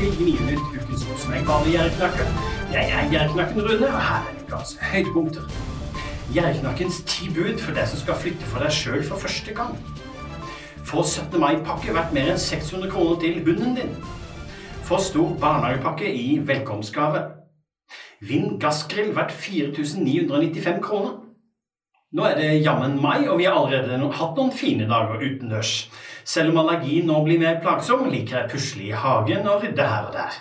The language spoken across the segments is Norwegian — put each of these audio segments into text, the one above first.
til Gninytt ukens ord som jeg vanlig Gjerriknakke. Jeg er Gjerriknakken Rune, og her er ukas høydepunkter. Gjerriknakkens ti bud for deg som skal flytte for deg sjøl for første gang. Få 17. mai-pakke verdt mer enn 600 kroner til hunden din. Få stor barnehagepakke i velkomstgave. Vinn gassgrill verdt 4995 kroner. Nå er det jammen mai, og vi har allerede hatt noen fine dager utendørs. Selv om allergien nå blir mer plagsom, liker jeg pusle i hagen og rydde her og der.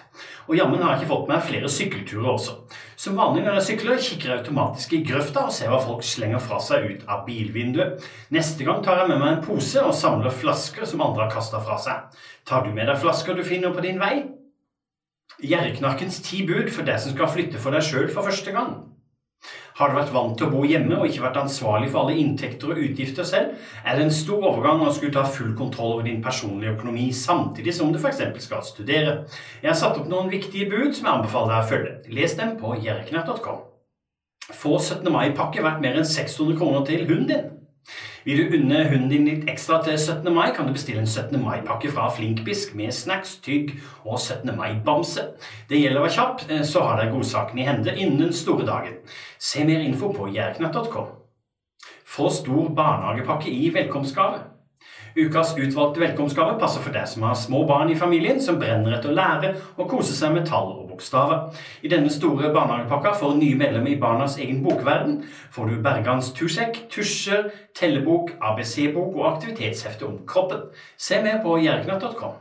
Og jammen har jeg ikke fått meg flere sykkelturer også. Som vanlig når jeg sykler, kikker jeg automatisk i grøfta og ser hva folk slenger fra seg ut av bilvinduet. Neste gang tar jeg med meg en pose og samler flasker som andre har kasta fra seg. Tar du med deg flasker du finner på din vei? Gjerreknarkens ti bud for deg som skal flytte for deg sjøl for første gang. Har du vært vant til å bo hjemme og ikke vært ansvarlig for alle inntekter og utgifter selv, er det en stor overgang å skulle ta full kontroll over din personlige økonomi samtidig som du f.eks. skal studere. Jeg har satt opp noen viktige bud som jeg anbefaler deg å følge. Les dem på jerknert.com. Få 17. mai-pakke verdt mer enn 600 kroner til hunden din. Vil du unne hunden din litt ekstra til 17. mai, kan du bestille en 17. mai-pakke fra Flinkbisk med snacks, tygg og 17. mai-bamse. Det gjelder å være kjapp, eh, så har dere godsaken i hende innen store dagen. Se mer info på jerknett.com. Få stor barnehagepakke i velkomstgave. Ukas utvalgte velkomstgave passer for deg som har små barn i familien som brenner etter å lære og kose seg med tall og bokstaver. I denne store barnehagepakka for nye medlemmer i barnas egen bokverden får du Bergans tursekk, tusjer, tellebok, ABC-bok og aktivitetshefte om kroppen. Se med på jerknatt.com.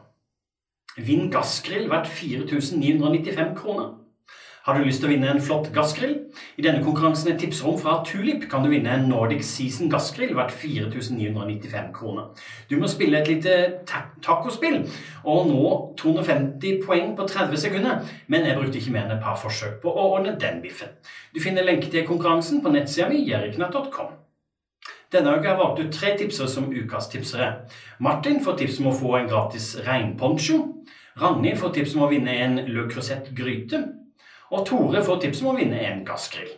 Vinn gassgrill verdt 4995 kroner. Har du lyst til å vinne en flott gassgrill? I denne konkurransen i tipsrom fra Tulip kan du vinne en Nordic Season gassgrill verdt 4995 kroner. Du må spille et lite ta tacospill og nå 250 poeng på 30 sekunder, men jeg brukte ikke mer enn et par forsøk på å ordne den biffen. Du finner lenke til konkurransen på nettsida mi jeriknatt.com. Denne uka har du tre tipsere som ukas tipsere. Martin får tips om å få en gratis regnponcho. Ragnhild får tips om å vinne en Le Creuset gryte. Og Tore får tips om å vinne en gassgrill.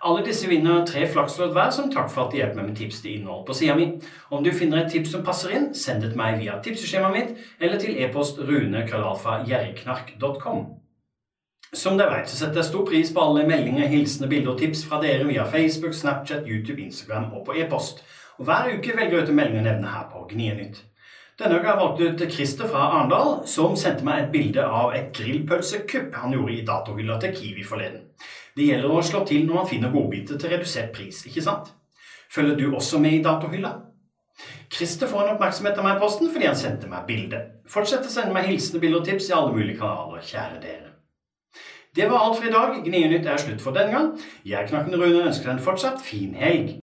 Alle disse vinner tre flakslodd hver som takk for at de hjelper meg med tips til innhold på sida mi. Om du finner et tips som passer inn, send det til meg via tipseskjemaet mitt eller til e-post runekrøllalfa.gjerriknark.com. Som dere vet, så setter jeg stor pris på alle meldinger, hilsener, bilder og tips fra dere via Facebook, Snapchat, YouTube, Instagram og på e-post. Og Hver uke velger jeg ut en melding å nevne her på Gnienytt. Denne uka har jeg valgt ut Christer fra Arendal, som sendte meg et bilde av et grillpølsekupp han gjorde i datohylla til Kiwi forleden. Det gjelder å slå til når man finner godbiter til redusert pris, ikke sant? Følger du også med i datohylla? Christer får en oppmerksomhet av meg i posten fordi han sendte meg bilde. Fortsett å sende meg hilsener, bilder og tips i alle mulige kanaler, kjære dere. Det var alt for i dag. Gnienytt er slutt for denne gang. Jeg, Knakken Rune, ønsker deg en fortsatt fin helg.